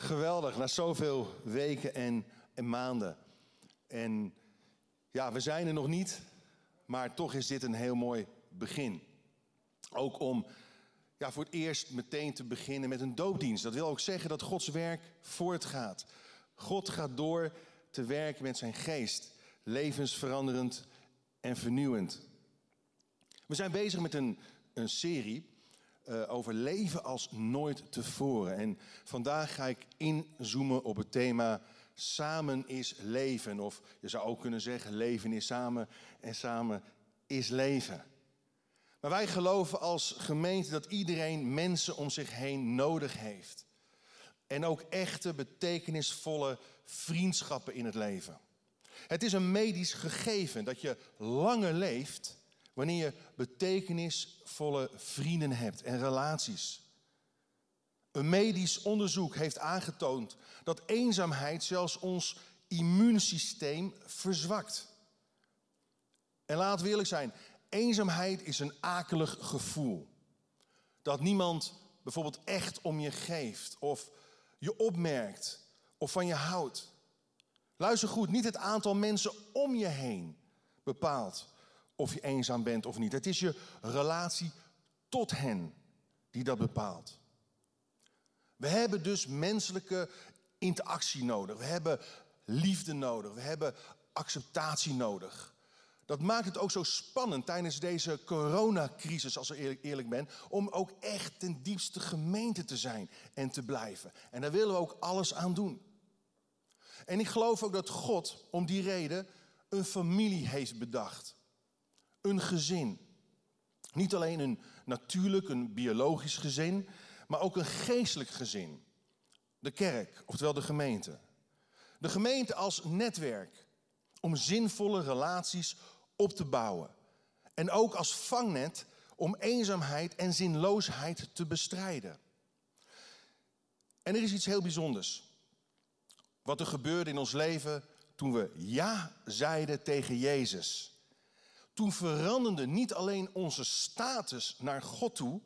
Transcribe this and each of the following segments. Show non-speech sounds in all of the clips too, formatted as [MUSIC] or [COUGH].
Geweldig, na zoveel weken en, en maanden. En ja, we zijn er nog niet, maar toch is dit een heel mooi begin. Ook om ja, voor het eerst meteen te beginnen met een doopdienst. Dat wil ook zeggen dat Gods werk voortgaat. God gaat door te werken met zijn geest, levensveranderend en vernieuwend. We zijn bezig met een, een serie uh, over leven als nooit tevoren. En vandaag ga ik inzoomen op het thema samen is leven. Of je zou ook kunnen zeggen leven is samen en samen is leven. Maar wij geloven als gemeente dat iedereen mensen om zich heen nodig heeft. En ook echte, betekenisvolle vriendschappen in het leven. Het is een medisch gegeven dat je langer leeft wanneer je betekenisvolle vrienden hebt en relaties. Een medisch onderzoek heeft aangetoond dat eenzaamheid zelfs ons immuunsysteem verzwakt. En laat we eerlijk zijn, eenzaamheid is een akelig gevoel. Dat niemand bijvoorbeeld echt om je geeft of je opmerkt of van je houdt. Luister goed, niet het aantal mensen om je heen bepaalt of je eenzaam bent of niet. Het is je relatie tot hen die dat bepaalt. We hebben dus menselijke interactie nodig. We hebben liefde nodig. We hebben acceptatie nodig. Dat maakt het ook zo spannend tijdens deze coronacrisis, als ik eerlijk, ben, om ook echt ten diepste gemeente te zijn en te blijven. En daar willen we ook alles aan doen. En ik geloof ook dat God om die reden een familie heeft bedacht. Een gezin. Niet alleen een natuurlijk, een biologisch gezin, maar ook een geestelijk gezin. De kerk, oftewel de gemeente. De gemeente als netwerk om zinvolle relaties op te bouwen. En ook als vangnet om eenzaamheid en zinloosheid te bestrijden. En er is iets heel bijzonders. Wat er gebeurde in ons leven toen we ja zeiden tegen Jezus. Toen veranderde niet alleen onze status naar God toe.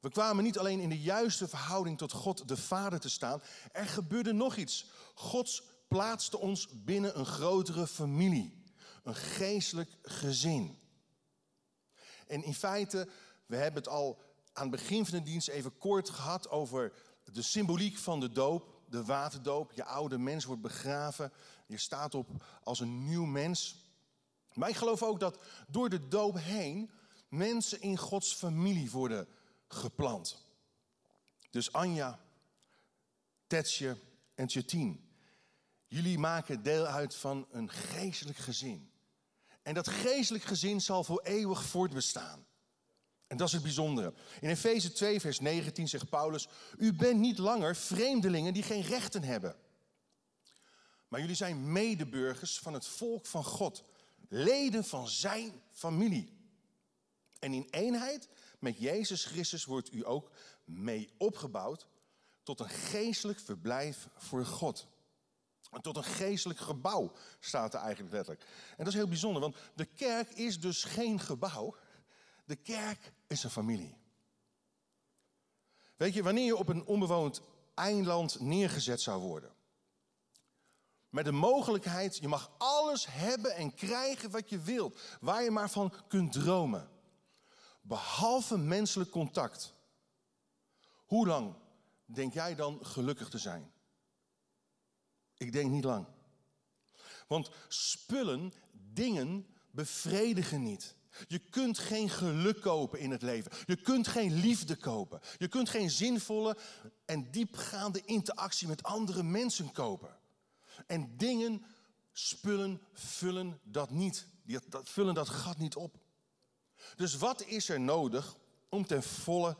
We kwamen niet alleen in de juiste verhouding tot God de Vader te staan. Er gebeurde nog iets. God plaatste ons binnen een grotere familie een geestelijk gezin. En in feite, we hebben het al aan het begin van de dienst even kort gehad over de symboliek van de doop, de waterdoop. Je oude mens wordt begraven, je staat op als een nieuw mens. Maar ik geloof ook dat door de doop heen mensen in Gods familie worden geplant. Dus Anja, Tetje en Tjetien. Jullie maken deel uit van een geestelijk gezin. En dat geestelijk gezin zal voor eeuwig voortbestaan. En dat is het bijzondere. In Efeze 2, vers 19 zegt Paulus: U bent niet langer vreemdelingen die geen rechten hebben. Maar jullie zijn medeburgers van het volk van God, leden van zijn familie. En in eenheid met Jezus Christus wordt u ook mee opgebouwd tot een geestelijk verblijf voor God. Tot een geestelijk gebouw staat er eigenlijk letterlijk. En dat is heel bijzonder, want de kerk is dus geen gebouw. De kerk is een familie. Weet je, wanneer je op een onbewoond eiland neergezet zou worden. Met de mogelijkheid, je mag alles hebben en krijgen wat je wilt. Waar je maar van kunt dromen. Behalve menselijk contact. Hoe lang denk jij dan gelukkig te zijn? Ik denk niet lang. Want spullen, dingen bevredigen niet. Je kunt geen geluk kopen in het leven. Je kunt geen liefde kopen. Je kunt geen zinvolle en diepgaande interactie met andere mensen kopen. En dingen, spullen vullen dat niet. Dat vullen dat gat niet op. Dus wat is er nodig om ten volle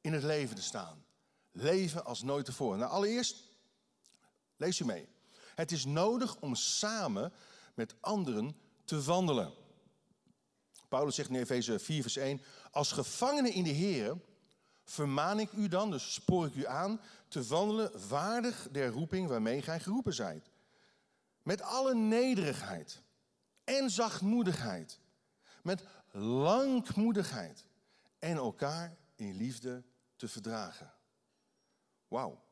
in het leven te staan? Leven als nooit tevoren. Nou, allereerst Lees u mee. Het is nodig om samen met anderen te wandelen. Paulus zegt in Efeze 4, vers 1: Als gevangenen in de Heer vermaan ik u dan, dus spoor ik u aan, te wandelen waardig der roeping waarmee gij geroepen zijt. Met alle nederigheid en zachtmoedigheid, met langmoedigheid en elkaar in liefde te verdragen. Wauw.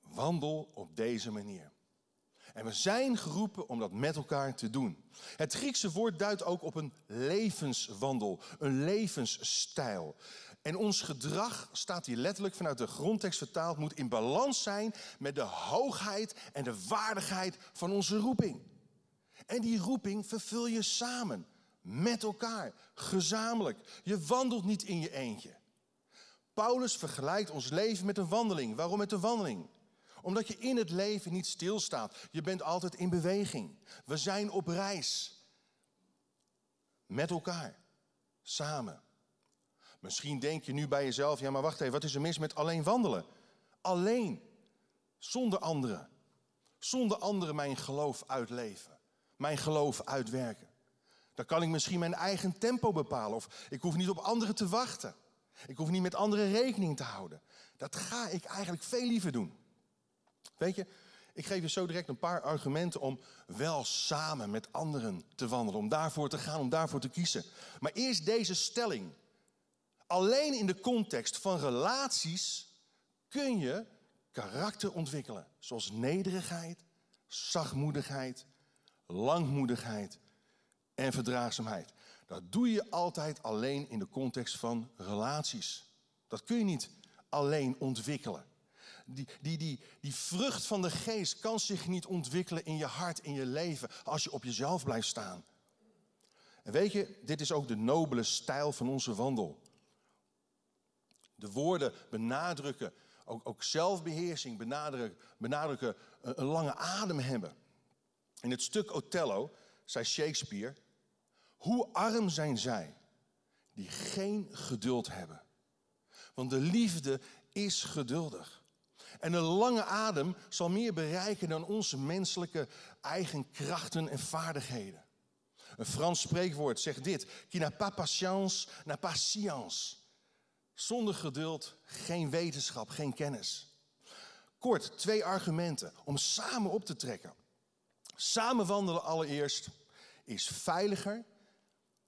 Wandel op deze manier. En we zijn geroepen om dat met elkaar te doen. Het Griekse woord duidt ook op een levenswandel, een levensstijl. En ons gedrag, staat hier letterlijk vanuit de grondtekst vertaald, moet in balans zijn met de hoogheid en de waardigheid van onze roeping. En die roeping vervul je samen, met elkaar, gezamenlijk. Je wandelt niet in je eentje. Paulus vergelijkt ons leven met een wandeling. Waarom met een wandeling? Omdat je in het leven niet stilstaat. Je bent altijd in beweging. We zijn op reis. Met elkaar. Samen. Misschien denk je nu bij jezelf, ja maar wacht even, wat is er mis met alleen wandelen? Alleen. Zonder anderen. Zonder anderen mijn geloof uitleven. Mijn geloof uitwerken. Dan kan ik misschien mijn eigen tempo bepalen. Of ik hoef niet op anderen te wachten. Ik hoef niet met anderen rekening te houden. Dat ga ik eigenlijk veel liever doen. Weet je, ik geef je zo direct een paar argumenten om wel samen met anderen te wandelen. Om daarvoor te gaan, om daarvoor te kiezen. Maar eerst deze stelling. Alleen in de context van relaties kun je karakter ontwikkelen. Zoals nederigheid, zachtmoedigheid, langmoedigheid en verdraagzaamheid. Dat doe je altijd alleen in de context van relaties. Dat kun je niet alleen ontwikkelen. Die, die, die, die vrucht van de geest kan zich niet ontwikkelen in je hart, in je leven, als je op jezelf blijft staan. En weet je, dit is ook de nobele stijl van onze wandel. De woorden benadrukken, ook, ook zelfbeheersing benadrukken, een, een lange adem hebben. In het stuk Othello zei Shakespeare, hoe arm zijn zij die geen geduld hebben. Want de liefde is geduldig. En een lange adem zal meer bereiken dan onze menselijke eigen krachten en vaardigheden. Een Frans spreekwoord zegt dit: qui n'a pas patience, n'a pas science. Zonder geduld geen wetenschap, geen kennis. Kort, twee argumenten om samen op te trekken. Samen wandelen allereerst is veiliger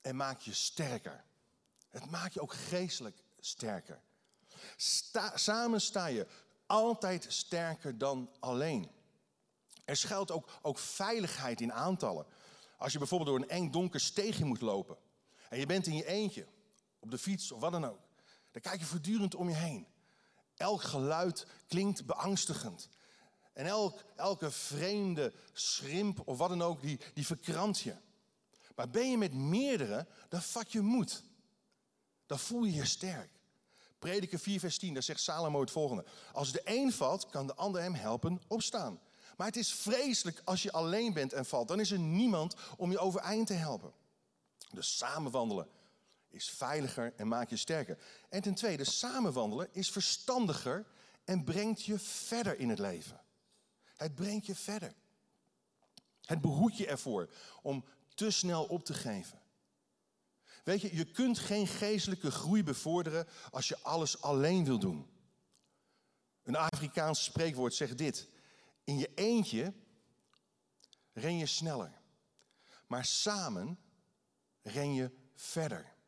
en maakt je sterker. Het maakt je ook geestelijk sterker. samen sta je altijd sterker dan alleen. Er schuilt ook, ook veiligheid in aantallen. Als je bijvoorbeeld door een eng donker steegje moet lopen en je bent in je eentje, op de fiets of wat dan ook, dan kijk je voortdurend om je heen. Elk geluid klinkt beangstigend. En elk, elke vreemde schrimp of wat dan ook, die, die verkrampt je. Maar ben je met meerdere, dan vat je moed. Dan voel je je sterk. Prediker 4, vers 10, daar zegt Salomo het volgende. Als de een valt, kan de ander hem helpen opstaan. Maar het is vreselijk als je alleen bent en valt. Dan is er niemand om je overeind te helpen. Dus samenwandelen is veiliger en maakt je sterker. En ten tweede, samenwandelen is verstandiger en brengt je verder in het leven. Het brengt je verder. Het behoedt je ervoor om te snel op te geven. Weet je, je kunt geen geestelijke groei bevorderen als je alles alleen wil doen. Een Afrikaans spreekwoord zegt dit: In je eentje ren je sneller, maar samen ren je verder.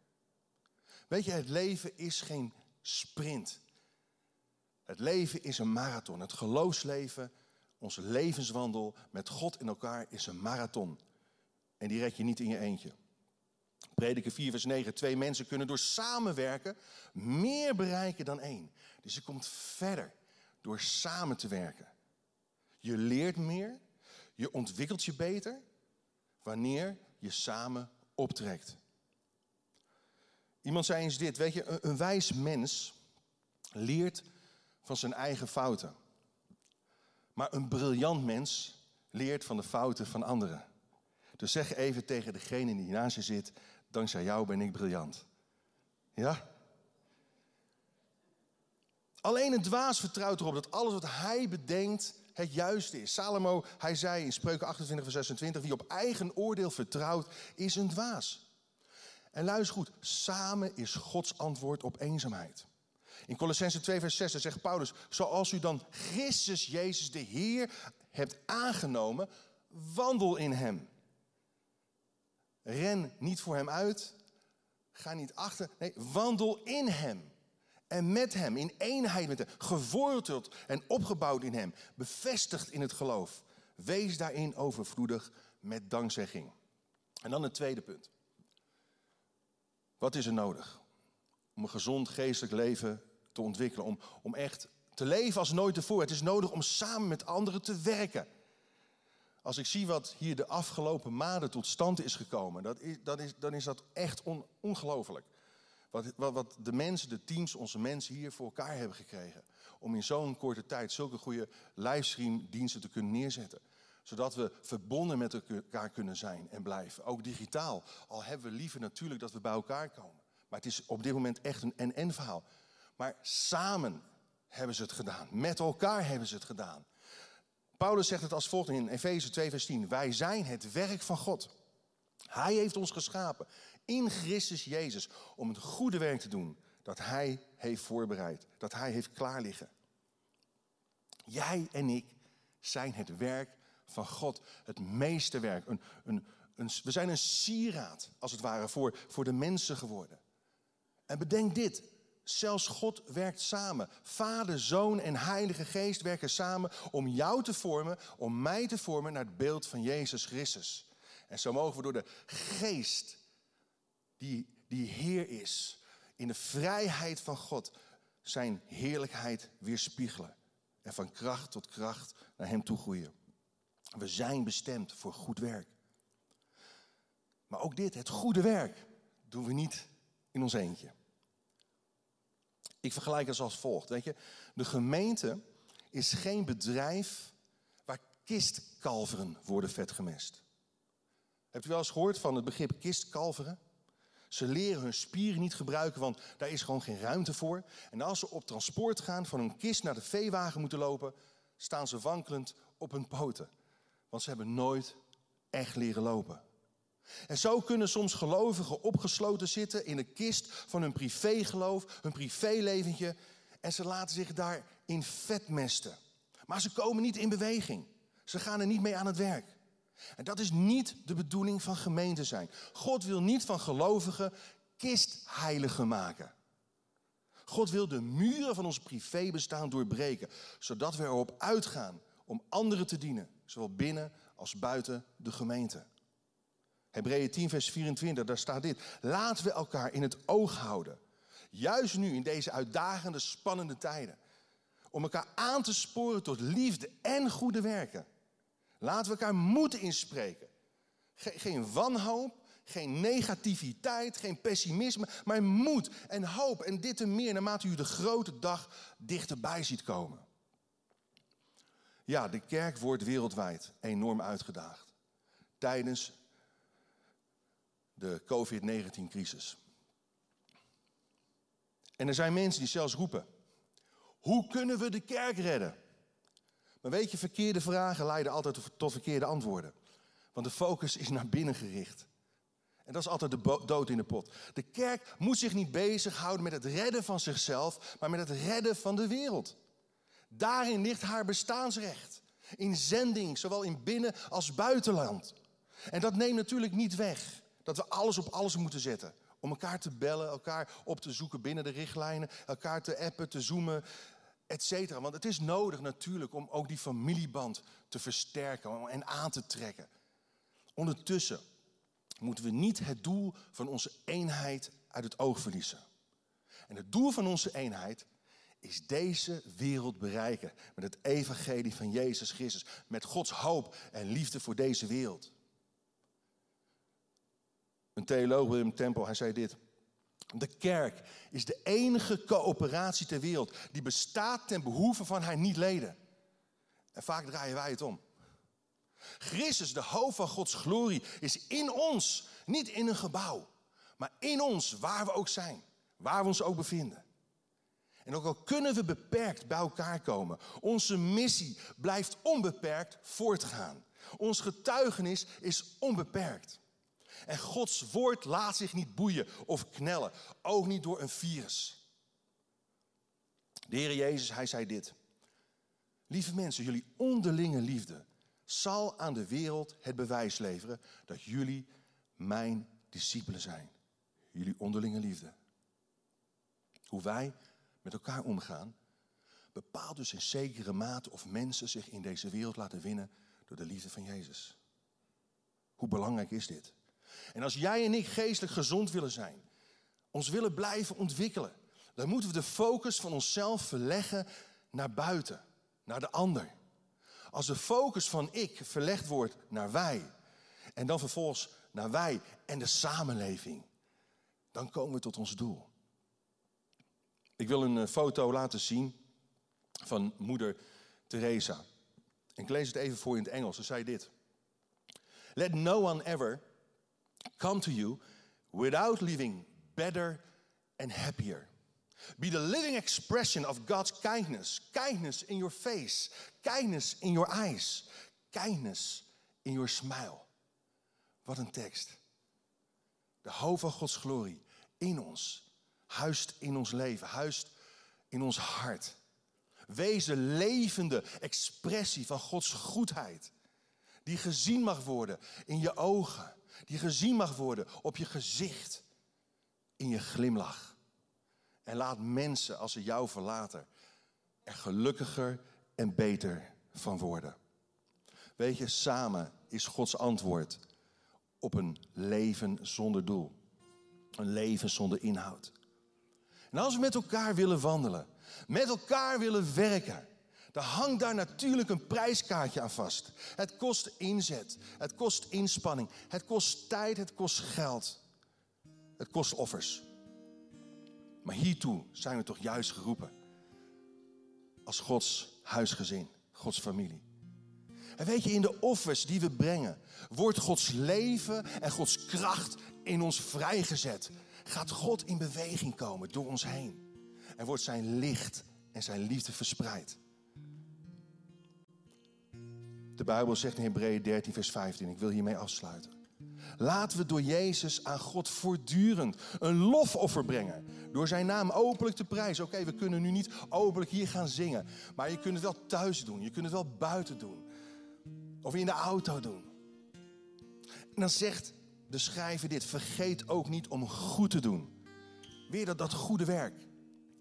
Weet je, het leven is geen sprint. Het leven is een marathon. Het geloofsleven, onze levenswandel met God in elkaar is een marathon. En die red je niet in je eentje. Prediker 4, vers 9. Twee mensen kunnen door samenwerken meer bereiken dan één. Dus je komt verder door samen te werken. Je leert meer, je ontwikkelt je beter wanneer je samen optrekt. Iemand zei eens dit, weet je, een, wijs mens leert van zijn eigen fouten. Maar een briljant mens leert van de fouten van anderen. Dus zeg even tegen degene die naast je zit, dankzij jou ben ik briljant. Ja? Alleen een dwaas vertrouwt erop dat alles wat hij bedenkt het juiste is. Salomo, hij zei in Spreuken 28, vers 26, wie op eigen oordeel vertrouwt, is een dwaas. En luister goed, samen is Gods antwoord op eenzaamheid. In Colossense 2, vers 6 zegt Paulus, zoals u dan Christus Jezus de Heer hebt aangenomen, wandel in Hem. Ren niet voor Hem uit, ga niet achter, nee, wandel in Hem. En met hem, in eenheid met hem, geworteld en opgebouwd in hem, bevestigd in het geloof. Wees daarin overvloedig met dankzegging. En dan het tweede punt. Wat is er nodig om een gezond geestelijk leven te ontwikkelen? Om, om echt te leven als nooit tevoren. Het is nodig om samen met anderen te werken. Als ik zie wat hier de afgelopen maanden tot stand is gekomen, dat is, dat is, dan is dat echt on, ongelooflijk. Wat, wat, wat de mensen, de teams, onze mensen hier voor elkaar hebben gekregen. Om in zo'n korte tijd zulke goede livestreamdiensten te kunnen neerzetten. Zodat we verbonden met elkaar kunnen zijn en blijven. Ook digitaal. Al hebben we liever natuurlijk dat we bij elkaar komen. Maar het is op dit moment echt een en-en verhaal. Maar samen hebben ze het gedaan. Met elkaar hebben ze het gedaan. Paulus zegt het als volgt in Efeze 2, vers 10. Wij zijn het werk van God. Hij heeft ons geschapen in Christus Jezus om het goede werk te doen dat Hij heeft voorbereid, dat Hij heeft klaar liggen. Jij en ik zijn het werk van God, het meeste werk. Een, een, een, we zijn een sieraad, als het ware, voor, voor de mensen geworden. En bedenk dit, Zelfs God werkt samen. Vader, Zoon en Heilige Geest werken samen om jou te vormen, om mij te vormen naar het beeld van Jezus Christus. En zo mogen we door de Geest, die, die Heer is, in de vrijheid van God, zijn heerlijkheid weerspiegelen. En van kracht tot kracht naar Hem toe groeien. We zijn bestemd voor goed werk. Maar ook dit, het goede werk, doen we niet in ons eentje. Ik vergelijk het als volgt. Weet je, de gemeente is geen bedrijf waar kistkalveren worden vetgemest. Hebt u wel eens gehoord van het begrip kistkalveren? Ze leren hun spieren niet gebruiken, want daar is gewoon geen ruimte voor. En als ze op transport gaan, van hun kist naar de veewagen moeten lopen, staan ze wankelend op hun poten. Want ze hebben nooit echt leren lopen. En zo kunnen soms gelovigen opgesloten zitten in de kist van hun privégeloof, hun privéleventje. En ze laten zich daarin vetmesten. Maar ze komen niet in beweging. Ze gaan er niet mee aan het werk. En dat is niet de bedoeling van gemeente zijn. God wil niet van gelovigen kistheiligen maken. God wil de muren van ons privébestaan doorbreken, zodat we erop uitgaan om anderen te dienen, zowel binnen als buiten de gemeente. Hebreeën 10, vers 24, daar staat dit. Laten we elkaar in het oog houden. Juist nu, in deze uitdagende, spannende tijden. Om elkaar aan te sporen tot liefde en goede werken. Laten we elkaar moed inspreken. geen wanhoop, geen negativiteit, geen pessimisme, maar moed en hoop. En dit en meer naarmate u de grote dag dichterbij ziet komen. Ja, de kerk wordt wereldwijd enorm uitgedaagd. Tijdens de COVID-19-crisis. En er zijn mensen die zelfs roepen: hoe kunnen we de kerk redden? Maar weet je, verkeerde vragen leiden altijd tot verkeerde antwoorden. Want de focus is naar binnen gericht. En dat is altijd de dood in de pot. De kerk moet zich niet bezighouden met het redden van zichzelf, maar met het redden van de wereld. Daarin ligt haar bestaansrecht. In zending, zowel in binnen- als buitenland. En dat neemt natuurlijk niet weg dat we alles op alles moeten zetten. Om elkaar te bellen, elkaar op te zoeken binnen de richtlijnen, elkaar te appen, te zoomen, et. Want het is nodig natuurlijk om ook die familieband te versterken en aan te trekken. Ondertussen moeten we niet het doel van onze eenheid uit het oog verliezen. En het doel van onze eenheid is deze wereld bereiken met het evangelie van Jezus Christus, met Gods hoop en liefde voor deze wereld. Een theoloog, William Temple, hij zei dit. De kerk is de enige coöperatie ter wereld die bestaat ten behoeve van haar niet-leden. En vaak draaien wij het om. Christus, de hoofd van Gods glorie, is in ons, niet in een gebouw, maar in ons, waar we ook zijn, waar we ons ook bevinden. En ook al kunnen we beperkt bij elkaar komen, onze missie blijft onbeperkt voortgaan. Ons getuigenis is onbeperkt. En Gods woord laat zich niet boeien of knellen, ook niet door een virus. De Heer Jezus, hij zei dit. Lieve mensen, jullie onderlinge liefde zal aan de wereld het bewijs leveren dat jullie mijn discipelen zijn. Jullie onderlinge liefde. Hoe wij met elkaar omgaan, bepaalt dus in zekere mate of mensen zich in deze wereld laten winnen door de liefde van Jezus. Hoe belangrijk is dit? En als jij en ik geestelijk gezond willen zijn, ons willen blijven ontwikkelen, dan moeten we de focus van onszelf verleggen naar buiten, naar de ander. Als de focus van ik verlegd wordt naar wij en dan vervolgens naar wij en de samenleving, dan komen we tot ons doel. Ik wil een eh, foto laten zien van moeder Teresa. Ik lees het even voor in het Engels. Ze zei dit. Let no one ever come to you without living better and happier. Be the living expression of God's kindness. Kindness in your face. Kindness in your eyes. Kindness in your smile. Wat een tekst. De hoofd van Gods glorie in ons. Huist in ons leven. Huist in ons hart. De levende expressie van Gods goedheid. Die gezien mag worden in je ogen. Die gezien mag worden op je gezicht. In je glimlach. En laat mensen, als ze jou verlaten, er gelukkiger en beter van worden. Weet je, samen is Gods antwoord op een leven zonder doel. Een leven zonder inhoud. En als we met elkaar willen wandelen, met elkaar willen werken, dan hangt daar natuurlijk een prijskaartje aan vast. Het kost inzet, het kost inspanning, het kost tijd, het kost geld, het kost offers. Maar hiertoe zijn we toch juist geroepen. Als Gods huisgezin, Gods familie. En weet je, in de offers die we brengen, wordt Gods leven en Gods kracht in ons vrijgezet. Gaat God in beweging komen door ons heen. En wordt zijn licht en zijn liefde verspreid. De Bijbel zegt in Hebreeën 13, vers 15, ik wil hiermee afsluiten. Laten we door Jezus aan God voortdurend een lofoffer brengen. Door zijn naam openlijk te prijzen. Oké, we kunnen nu niet openlijk hier gaan zingen. Maar je kunt het wel thuis doen. Je kunt het wel buiten doen. Of in de auto doen. En dan zegt de schrijver dit. Vergeet ook niet om goed te doen. Weer dat, dat goede werk.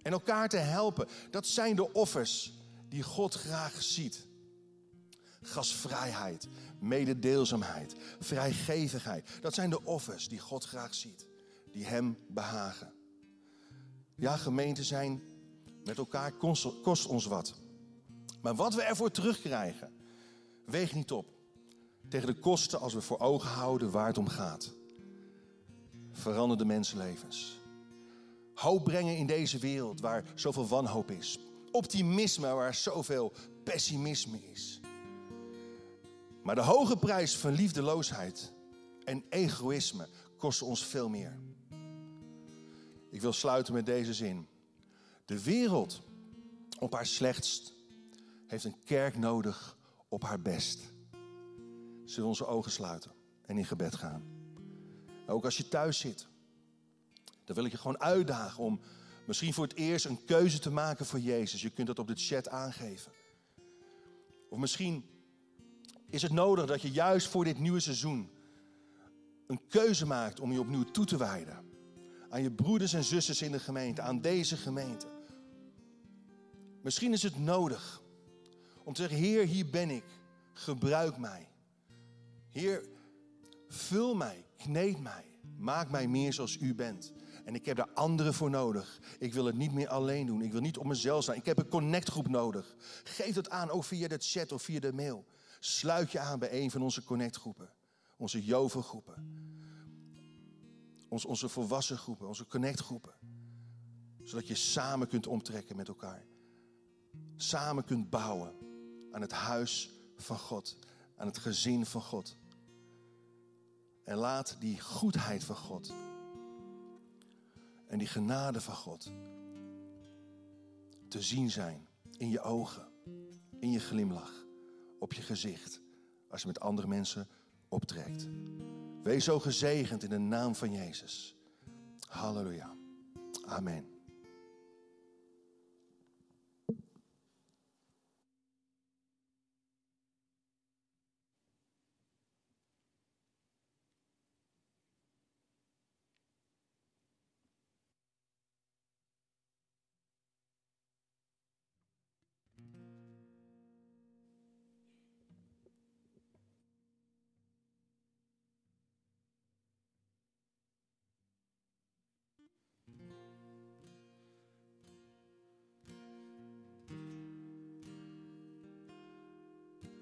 En elkaar te helpen. Dat zijn de offers die God graag ziet. Gasvrijheid, mededeelzaamheid, vrijgevigheid. Dat zijn de offers die God graag ziet, die Hem behagen. Ja, gemeente zijn met elkaar kost, ons wat. Maar wat we ervoor terugkrijgen, weegt niet op tegen de kosten als we voor ogen houden waar het om gaat. Verander de mensenlevens. Hoop brengen in deze wereld waar zoveel wanhoop is. Optimisme waar zoveel pessimisme is. Maar de hoge prijs van liefdeloosheid en egoïsme kost ons veel meer. Ik wil sluiten met deze zin. De wereld op haar slechtst heeft een kerk nodig op haar best. Zullen we onze ogen sluiten en in gebed gaan? Ook als je thuis zit, dan wil ik je gewoon uitdagen om misschien voor het eerst een keuze te maken voor Jezus. Je kunt dat op de chat aangeven. Of misschien is het nodig dat je juist voor dit nieuwe seizoen een keuze maakt om je opnieuw toe te wijden. Aan je broeders en zusters in de gemeente, aan deze gemeente. Misschien is het nodig om te zeggen, Heer, hier ben ik. Gebruik mij. Heer, vul mij, kneed mij. Maak mij meer zoals u bent. En ik heb daar anderen voor nodig. Ik wil het niet meer alleen doen. Ik wil niet op mezelf zijn. Ik heb een connectgroep nodig. Geef het aan, ook via de chat of via de mail. Sluit je aan bij een van onze connectgroepen. Onze jovengroepen. Ons, onze volwassen groepen, onze connectgroepen. Zodat je samen kunt omtrekken met elkaar. Samen kunt bouwen aan het huis van God. Aan het gezin van God. En laat die goedheid van God en die genade van God te zien zijn in je ogen, in je glimlach, op je gezicht, als je met andere mensen optrekt. Wees zo gezegend in de naam van Jezus. Halleluja. Amen.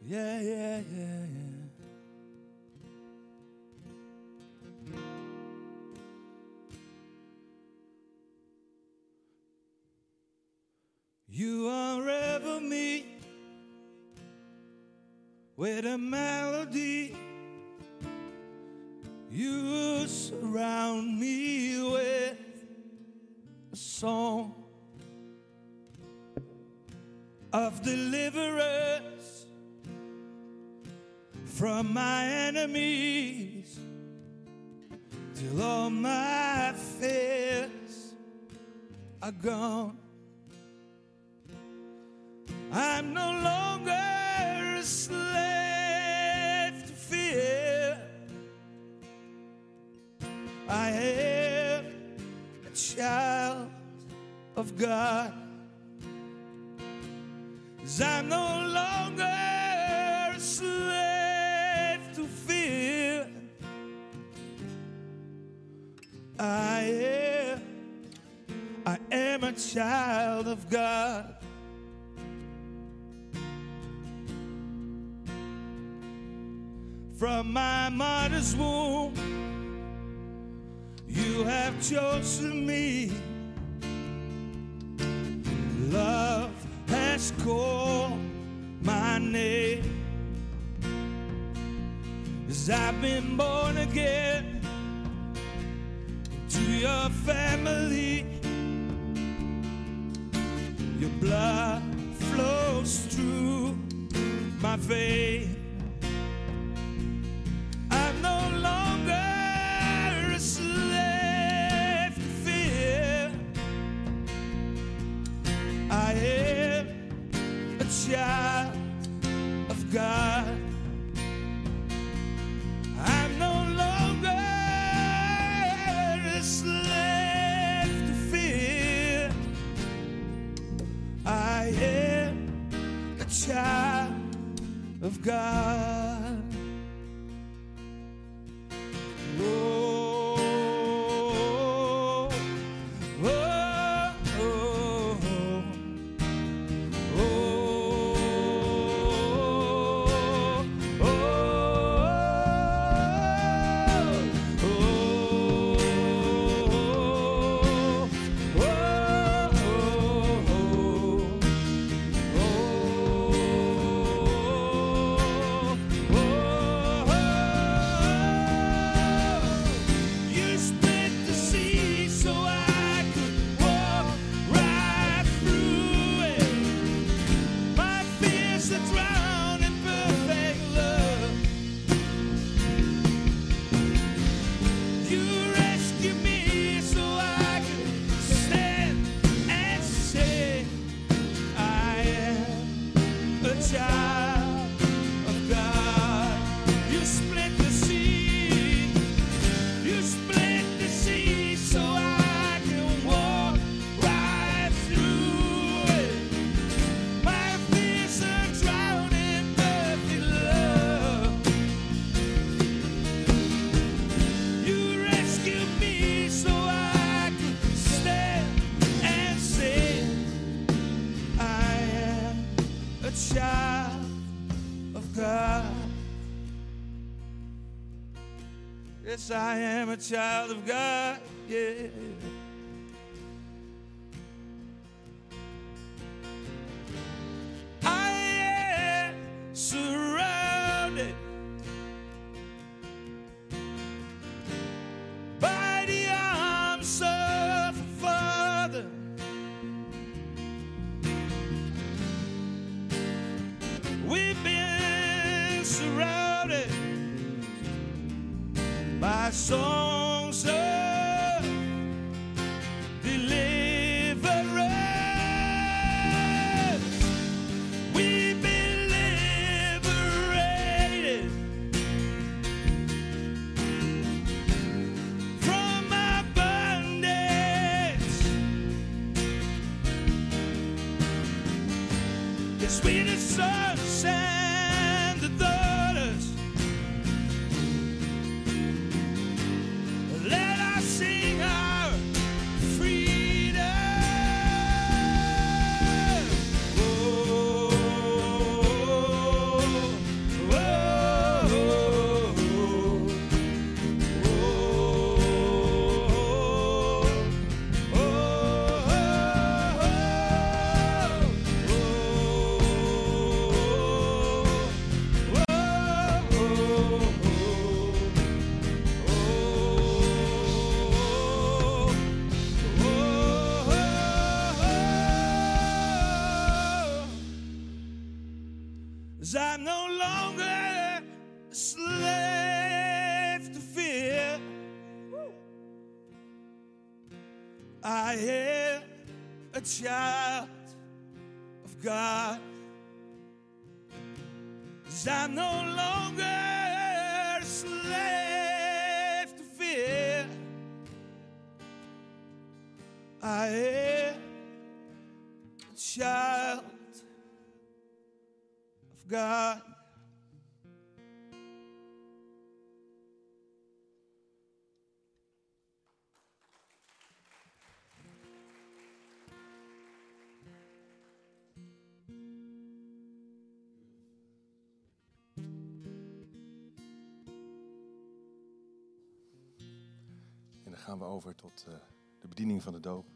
Yeah, yeah, yeah, yeah. You are ever me with a melody. No longer a slave to fear. I am, I am a child of God. from my mother's womb. You have chosen me. Love has called my name. As I've been born again to your family. Your blood flows through my veins. God. I'm no longer a slave to fear. I am a child of God. I am a child of God. Yeah. God. Cause I'm no longer a slave to fear. I am a child of God. En dan gaan we over tot eh, de bediening van de doop.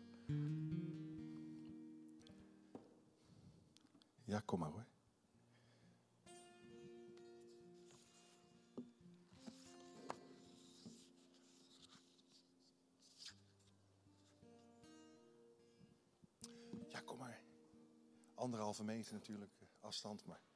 Ja, kom maar hoor. Ja, kom maar. Anderhalve meter natuurlijk, eh, afstand, maar.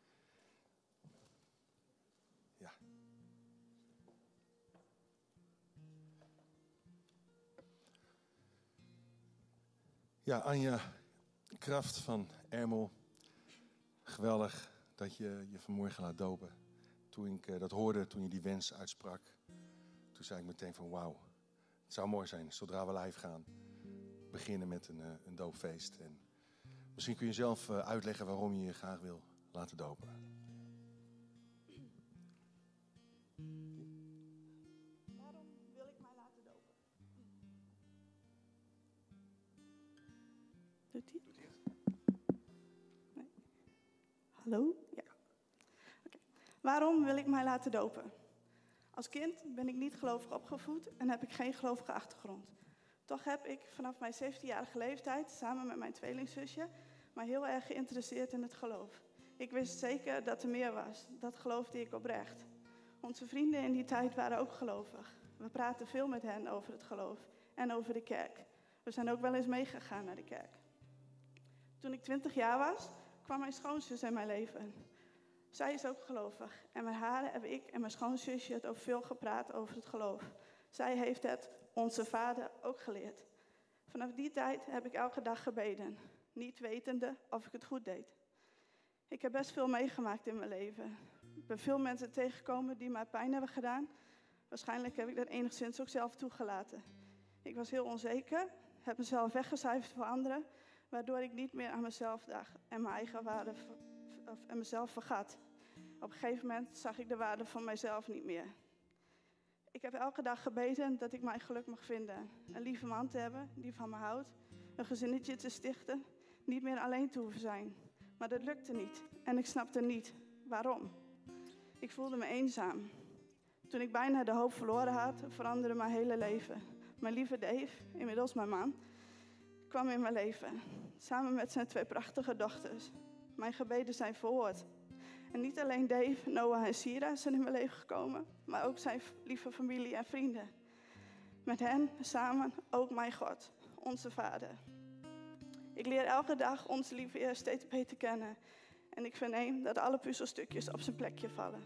Ja, Anja Kraft van Ermel. Geweldig dat je je vanmorgen laat dopen. Toen ik eh, dat hoorde, toen je die wens uitsprak, toen zei ik meteen van wauw. Het zou mooi zijn zodra we live gaan. Beginnen met een, eh, een doopfeest. En misschien kun je zelf eh, uitleggen waarom je je graag wil laten dopen. Waarom wil ik mij laten dopen? Als kind ben ik niet gelovig opgevoed en heb ik geen gelovige achtergrond. Toch heb ik vanaf mijn 17-jarige leeftijd, samen met mijn tweelingzusje, mij heel erg geïnteresseerd in het geloof. Ik wist zeker dat er meer was. Dat geloofde ik oprecht. Onze vrienden in die tijd waren ook gelovig. We praten veel met hen over het geloof en over de kerk. We zijn ook wel eens meegegaan naar de kerk. Toen ik 20 jaar was, kwam mijn schoonzus in mijn leven. Zij is ook gelovig en met haar heb ik en mijn schoonzusje het ook veel gepraat over het geloof. Zij heeft het onze vader ook geleerd. Vanaf die tijd heb ik elke dag gebeden, niet wetende of ik het goed deed. Ik heb best veel meegemaakt in mijn leven. Ik ben veel mensen tegengekomen die mij pijn hebben gedaan. Waarschijnlijk heb ik dat enigszins ook zelf toegelaten. Ik was heel onzeker, heb mezelf weggecijferd voor anderen, waardoor ik niet meer aan mezelf dacht en mijn eigen waarde en mezelf vergat. Op een gegeven moment zag ik de waarde van mijzelf niet meer. Ik heb elke dag gebeden dat ik mijn geluk mag vinden. Een lieve man te hebben die van me houdt, een gezinnetje te stichten, niet meer alleen te hoeven zijn. Maar dat lukte niet en ik snapte niet waarom. Ik voelde me eenzaam. Toen ik bijna de hoop verloren had, veranderde mijn hele leven. Mijn lieve Dave, inmiddels mijn man, kwam in mijn leven. Samen met zijn twee prachtige dochters. Mijn gebeden zijn verhoord. En niet alleen Dave, Noah en Sira zijn in mijn leven gekomen, maar ook zijn lieve familie en vrienden. Met hen samen ook mijn God, onze Vader. Ik leer elke dag onze lieve Heer steeds beter kennen. En ik verneem dat alle puzzelstukjes op zijn plekje vallen.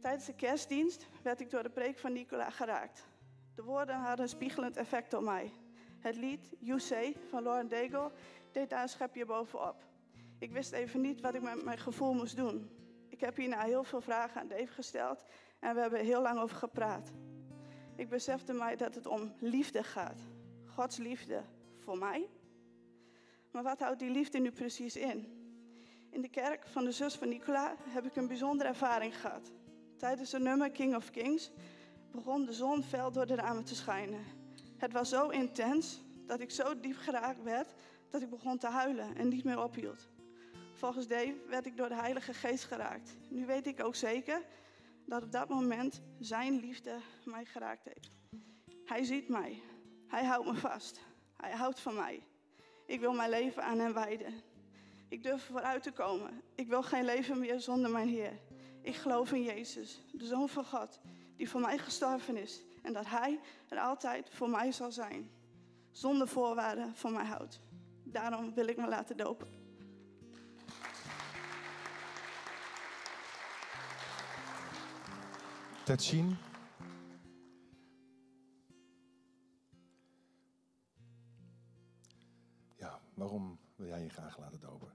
Tijdens de kerstdienst werd ik door de preek van Nicola geraakt. De woorden hadden een spiegelend effect op mij. Het lied You Say van Lauren Daigle deed daar een schepje bovenop. Ik wist even niet wat ik met mijn gevoel moest doen. Ik heb hierna heel veel vragen aan Dave gesteld en we hebben heel lang over gepraat. Ik besefte mij dat het om liefde gaat. Gods liefde voor mij. Maar wat houdt die liefde nu precies in? In de kerk van de zus van Nicola heb ik een bijzondere ervaring gehad. Tijdens het nummer King of Kings begon de zon fel door de ramen te schijnen. Het was zo intens dat ik zo diep geraakt werd dat ik begon te huilen en niet meer ophield. Volgens Dave werd ik door de Heilige Geest geraakt. Nu weet ik ook zeker dat op dat moment zijn liefde mij geraakt heeft. Hij ziet mij. Hij houdt me vast. Hij houdt van mij. Ik wil mijn leven aan hem wijden. Ik durf vooruit te komen. Ik wil geen leven meer zonder mijn Heer. Ik geloof in Jezus, de Zoon van God, die voor mij gestorven is. En dat Hij er altijd voor mij zal zijn. Zonder voorwaarden van mij houdt. Daarom wil ik me laten dopen. Tetsin. Ja, waarom wil jij je graag laten dopen?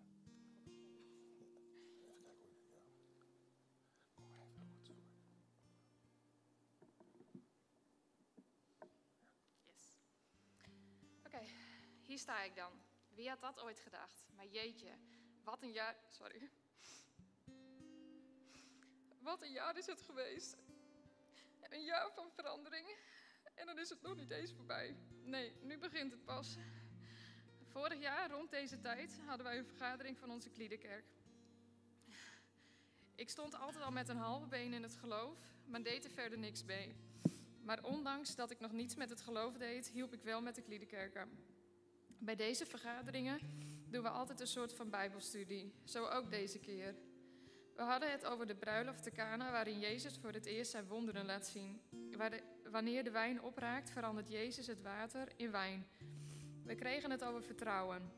Oké, hier sta ik dan. Wie had dat ooit gedacht? Maar jeetje, wat een jaar. Sorry. Wat een jaar is het geweest. Een jaar van verandering. En dan is het nog niet eens voorbij. Nee, nu begint het pas. Vorig jaar, rond deze tijd, hadden wij een vergadering van onze Kliederkerk. Ik stond altijd al met een halve been in het geloof, maar deed er verder niks mee. Maar ondanks dat ik nog niets met het geloof deed, hielp ik wel met de Kliederkerken. Bij deze vergaderingen doen we altijd een soort van bijbelstudie. Zo ook deze keer. We hadden het over de bruiloft te Cana waarin Jezus voor het eerst zijn wonderen laat zien. Wanneer de wijn opraakt, verandert Jezus het water in wijn. We kregen het over vertrouwen.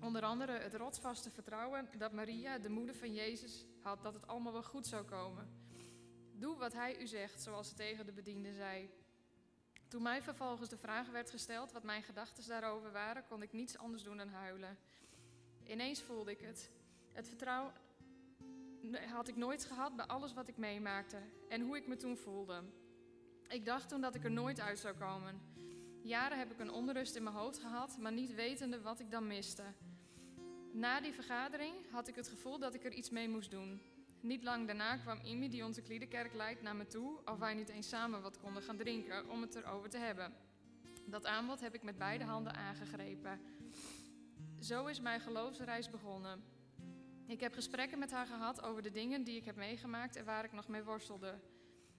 Onder andere het rotsvaste vertrouwen dat Maria, de moeder van Jezus, had dat het allemaal wel goed zou komen. Doe wat hij u zegt, zoals ze tegen de bediende zei. Toen mij vervolgens de vraag werd gesteld wat mijn gedachten daarover waren, kon ik niets anders doen dan huilen. Ineens voelde ik het. Het vertrouwen had ik nooit gehad bij alles wat ik meemaakte en hoe ik me toen voelde. Ik dacht toen dat ik er nooit uit zou komen. Jaren heb ik een onrust in mijn hoofd gehad, maar niet wetende wat ik dan miste. Na die vergadering had ik het gevoel dat ik er iets mee moest doen. Niet lang daarna kwam Imi, die onze kliederkerk leidt, naar me toe of wij niet eens samen wat konden gaan drinken om het erover te hebben. Dat aanbod heb ik met beide handen aangegrepen. Zo is mijn geloofsreis begonnen. Ik heb gesprekken met haar gehad over de dingen die ik heb meegemaakt en waar ik nog mee worstelde.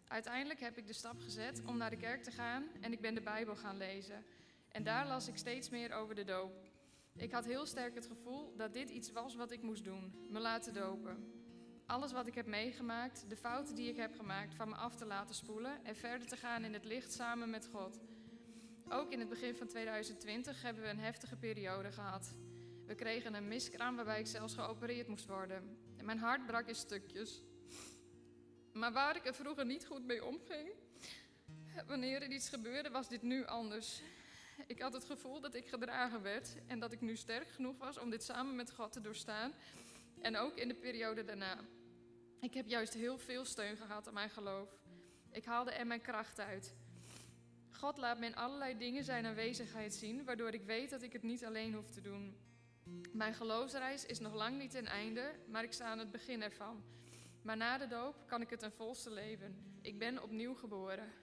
Uiteindelijk heb ik de stap gezet om naar de kerk te gaan en ik ben de Bijbel gaan lezen. En daar las ik steeds meer over de doop. Ik had heel sterk het gevoel dat dit iets was wat ik moest doen: me laten dopen. Alles wat ik heb meegemaakt, de fouten die ik heb gemaakt, van me af te laten spoelen en verder te gaan in het licht samen met God. Ook in het begin van 2020 hebben we een heftige periode gehad. We kregen een miskraam waarbij ik zelfs geopereerd moest worden. En mijn hart brak in stukjes. Maar waar ik er vroeger niet goed mee omging, wanneer er iets gebeurde, was dit nu anders. Ik had het gevoel dat ik gedragen werd en dat ik nu sterk genoeg was om dit samen met God te doorstaan. En ook in de periode daarna. Ik heb juist heel veel steun gehad aan mijn geloof. Ik haalde er mijn kracht uit. God laat me in allerlei dingen zijn aanwezigheid zien, waardoor ik weet dat ik het niet alleen hoef te doen. Mijn geloofsreis is nog lang niet ten einde, maar ik sta aan het begin ervan. Maar na de doop kan ik het ten volste leven. Ik ben opnieuw geboren.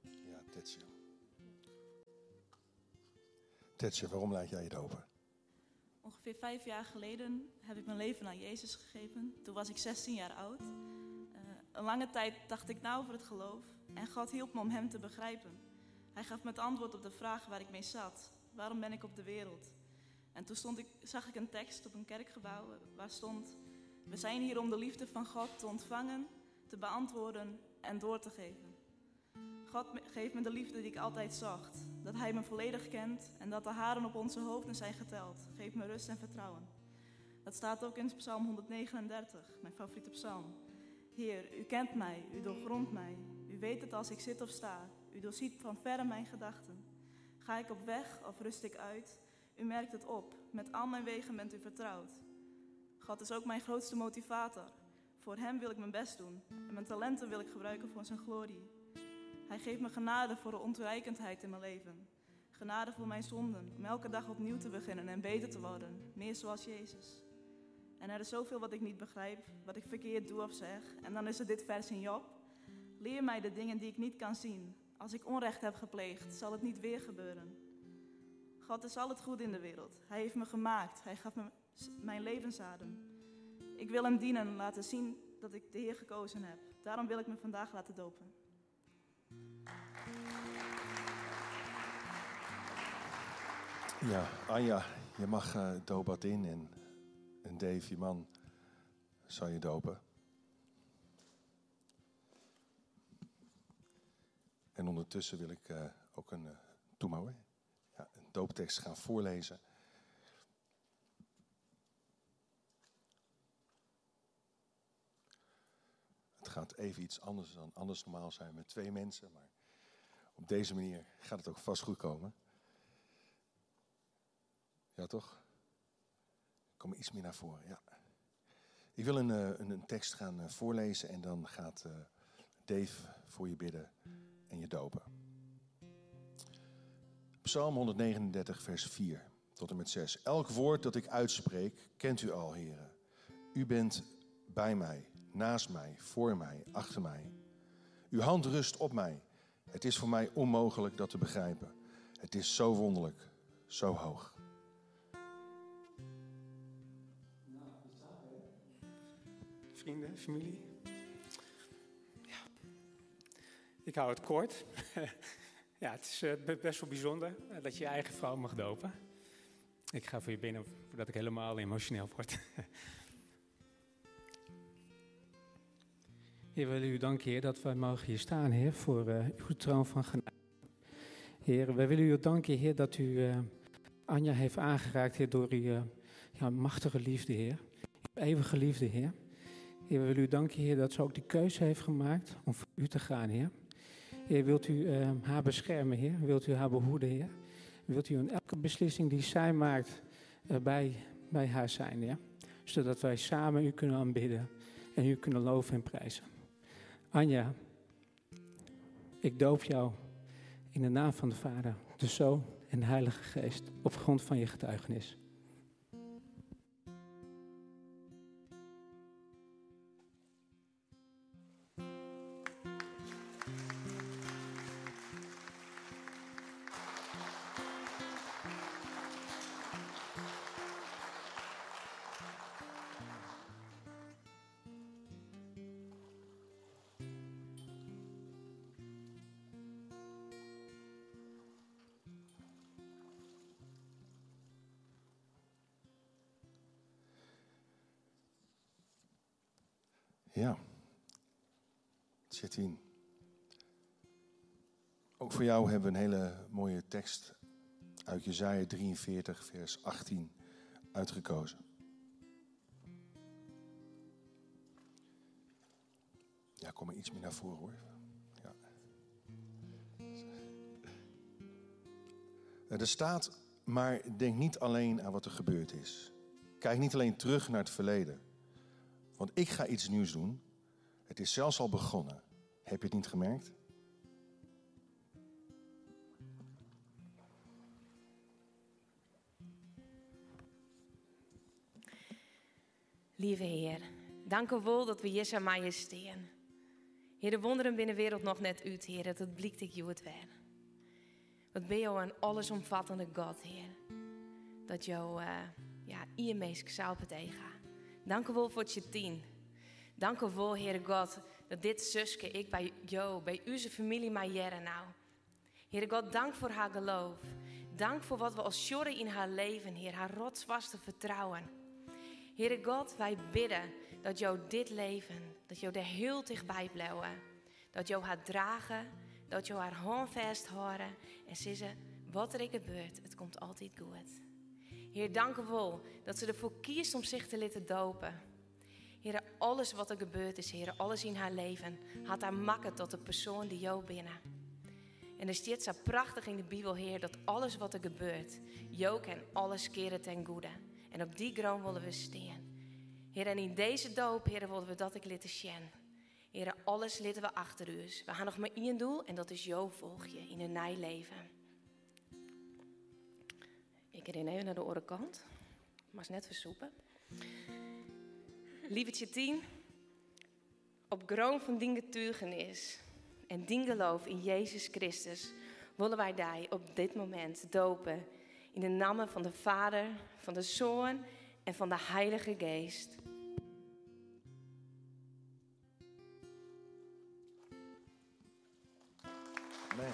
Ja, Tetje. Tetje, waarom laat jij je dopen? Ongeveer vijf jaar geleden heb ik mijn leven aan Jezus gegeven. Toen was ik 16 jaar oud. Een lange tijd dacht ik na over het geloof en God hielp me om Hem te begrijpen. Hij gaf me het antwoord op de vraag waar ik mee zat. Waarom ben ik op de wereld? En toen stond ik, zag ik een tekst op een kerkgebouw waar stond... We zijn hier om de liefde van God te ontvangen, te beantwoorden en door te geven. God geeft me de liefde die ik altijd zocht. Dat Hij me volledig kent en dat de haren op onze hoofden zijn geteld. Geeft me rust en vertrouwen. Dat staat ook in Psalm 139, mijn favoriete psalm. Heer, u kent mij, u doorgrondt mij. U weet het als ik zit of sta. U doorziet van verre mijn gedachten. Ga ik op weg of rust ik uit? U merkt het op. Met al mijn wegen bent u vertrouwd. God is ook mijn grootste motivator. Voor Hem wil ik mijn best doen. En mijn talenten wil ik gebruiken voor Zijn glorie. Hij geeft me genade voor de ontoereikendheid in mijn leven. Genade voor mijn zonden, om elke dag opnieuw te beginnen en beter te worden, meer zoals Jezus. En er is zoveel wat ik niet begrijp, wat ik verkeerd doe of zeg. En dan is er dit vers in Job. Leer mij de dingen die ik niet kan zien. Als ik onrecht heb gepleegd, zal het niet weer gebeuren. God is al het goed in de wereld. Hij heeft me gemaakt. Hij gaf me mijn levensadem. Ik wil hem dienen en laten zien dat ik de Heer gekozen heb. Daarom wil ik me vandaag laten dopen. Ja, Anja, je mag eh het doopbad in en Dave, je man, zal je dopen. En ondertussen wil ik eh, ook een uh. Ja, een dooptekst gaan voorlezen. Het gaat even iets anders dan anders normaal zijn met twee mensen, maar op deze manier gaat het ook vast goed komen. Ja, toch? Kom iets meer naar voren, ja. Ik wil een, eh, een, tekst gaan eh, voorlezen en dan gaat eh, Dave voor je bidden en je dopen. Psalm 139, vers 4 tot en met 6. Elk woord dat ik uitspreek, kent u al, heren. U bent bij mij, naast mij, voor mij, achter mij. Uw hand rust op mij. Het is voor mij onmogelijk dat te begrijpen. Het is zo wonderlijk, zo hoog. Vrienden, familie. Ja. Ik hou het kort. [LAUGHS] ja, het is eh, best wel bijzonder eh, dat je je eigen vrouw mag dopen. Ik ga voor je binnen voordat ik helemaal emotioneel word. [LAUGHS] Heer, we willen u danken, Heer, dat wij mogen hier staan, Heer, voor uh, uw troon van genade. Heer, wij willen u danken, Heer, dat u uh, Anja heeft aangeraakt, Heer, door uw ja, machtige liefde, Heer. Uw eeuwige liefde, Heer. Heer, we willen u danken, Heer, dat ze ook die keuze heeft gemaakt om voor u te gaan, Heer. Heer, wilt u haar beschermen, Heer? Wilt u haar behoeden, Heer? Wilt u in elke beslissing die zij maakt bij, bij haar zijn, Heer? Zodat wij samen u kunnen aanbidden en u kunnen loven en prijzen. Anja, ik doop jou in de naam van de Vader, de Zoon en de Heilige Geest op grond van je getuigenis. Voor jou hebben we een hele mooie tekst uit Jezaja 43, vers 18 uitgekozen. Ja, kom maar iets meer naar voren hoor. Ja. Er staat, maar denk niet alleen aan wat er gebeurd is. Kijk niet alleen terug naar het verleden. Want ik ga iets nieuws doen. Het is zelfs al begonnen. Heb je het niet gemerkt? Lieve Heer, dank u wel dat we hier zijn majesteren. Heer, de wonderen binnen de wereld nog net uit, Heer, dat blikt ik je het weer. Wat ben jou een allesomvattende God, Heer. Dat jou, uh, ja, je meest zou. Dank u wel voor het je tien. Dank u wel, Heere God, dat dit zusje, ik bij jou, bij onze familie maar jaren nou. Heere God, dank voor haar geloof. Dank voor wat we als jorren in haar leven, Heer, haar rotsvaste vertrouwen. Heere God, wij bidden dat jou dit leven, dat jou er heel dichtbij blijven. Dat jou haar dragen, dat jou haar hand vasthouden en zeggen, wat er gebeurt, het komt altijd goed. Heer, dank u wel dat ze ervoor kiest om zich te laten dopen. Heer, alles wat er gebeurd is, Heer, alles in haar leven, had haar makken tot de persoon die jou binnen. En er staat zo prachtig in de Bijbel, Heer, dat alles wat er gebeurt, jou kan alles keren ten goede. En op die grond willen we staan. Heer, en in deze doop, Heer, willen we dat ik laten zien. Heer, alles laten we achter u. We gaan nog maar één doel en dat is jouw volgje in een nieuw leven. Ik ren even naar de andere kant. Maar net versoepen. Lievetje tien. Op grond van die getuigenis en die geloof in Jezus Christus willen wij die op dit moment dopen. In de naam van de Vader, van de Zoon en van de Heilige Geest. Amen.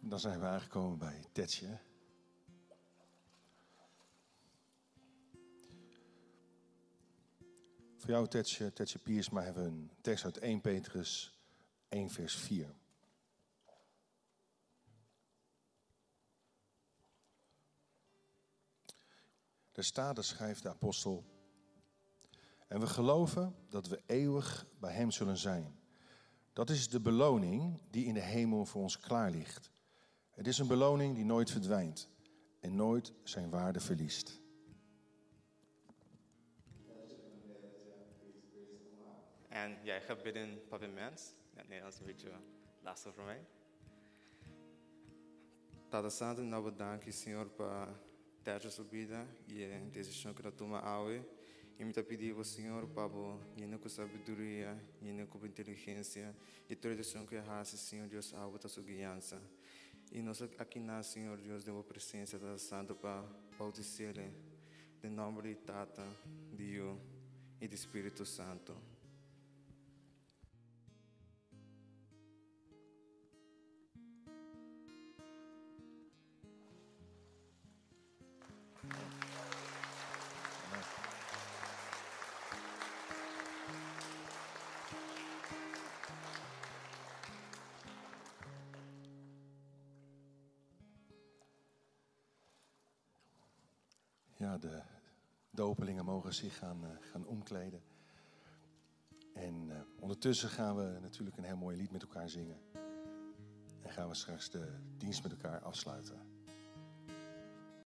Dan zijn we aangekomen bij Tetje. Voor jou, Tetje, Tetje Piersma, hebben we een tekst uit 1 Petrus 1, vers 4. Daar staat, daar schrijft de apostel. En we geloven dat we eeuwig bij Hem zullen zijn. Dat is de beloning die in de hemel voor ons klaar ligt. Het is een beloning die nooit verdwijnt en nooit zijn waarde verliest. En jij gaat bidden pavement. Ja, Nederlands een beetje lastig voor mij. Tada Santo, nou bedank je, Senhor, para terra subida e deze chão que nós toma aue. E me pedindo ao Senhor para ir com sabedoria, ir com inteligência e toda a que raça, Senhor Deus, a da sua guiança. E nós aqui na Senhor Deus, deu a presença da Santo para dizer em nome de Tata, Dio e do Espírito Santo. Ja, de dopelingen mogen zich gaan, uh, gaan omkleden. En uh, ondertussen gaan we natuurlijk een heel mooi lied met elkaar zingen. En gaan we straks de dienst met elkaar afsluiten.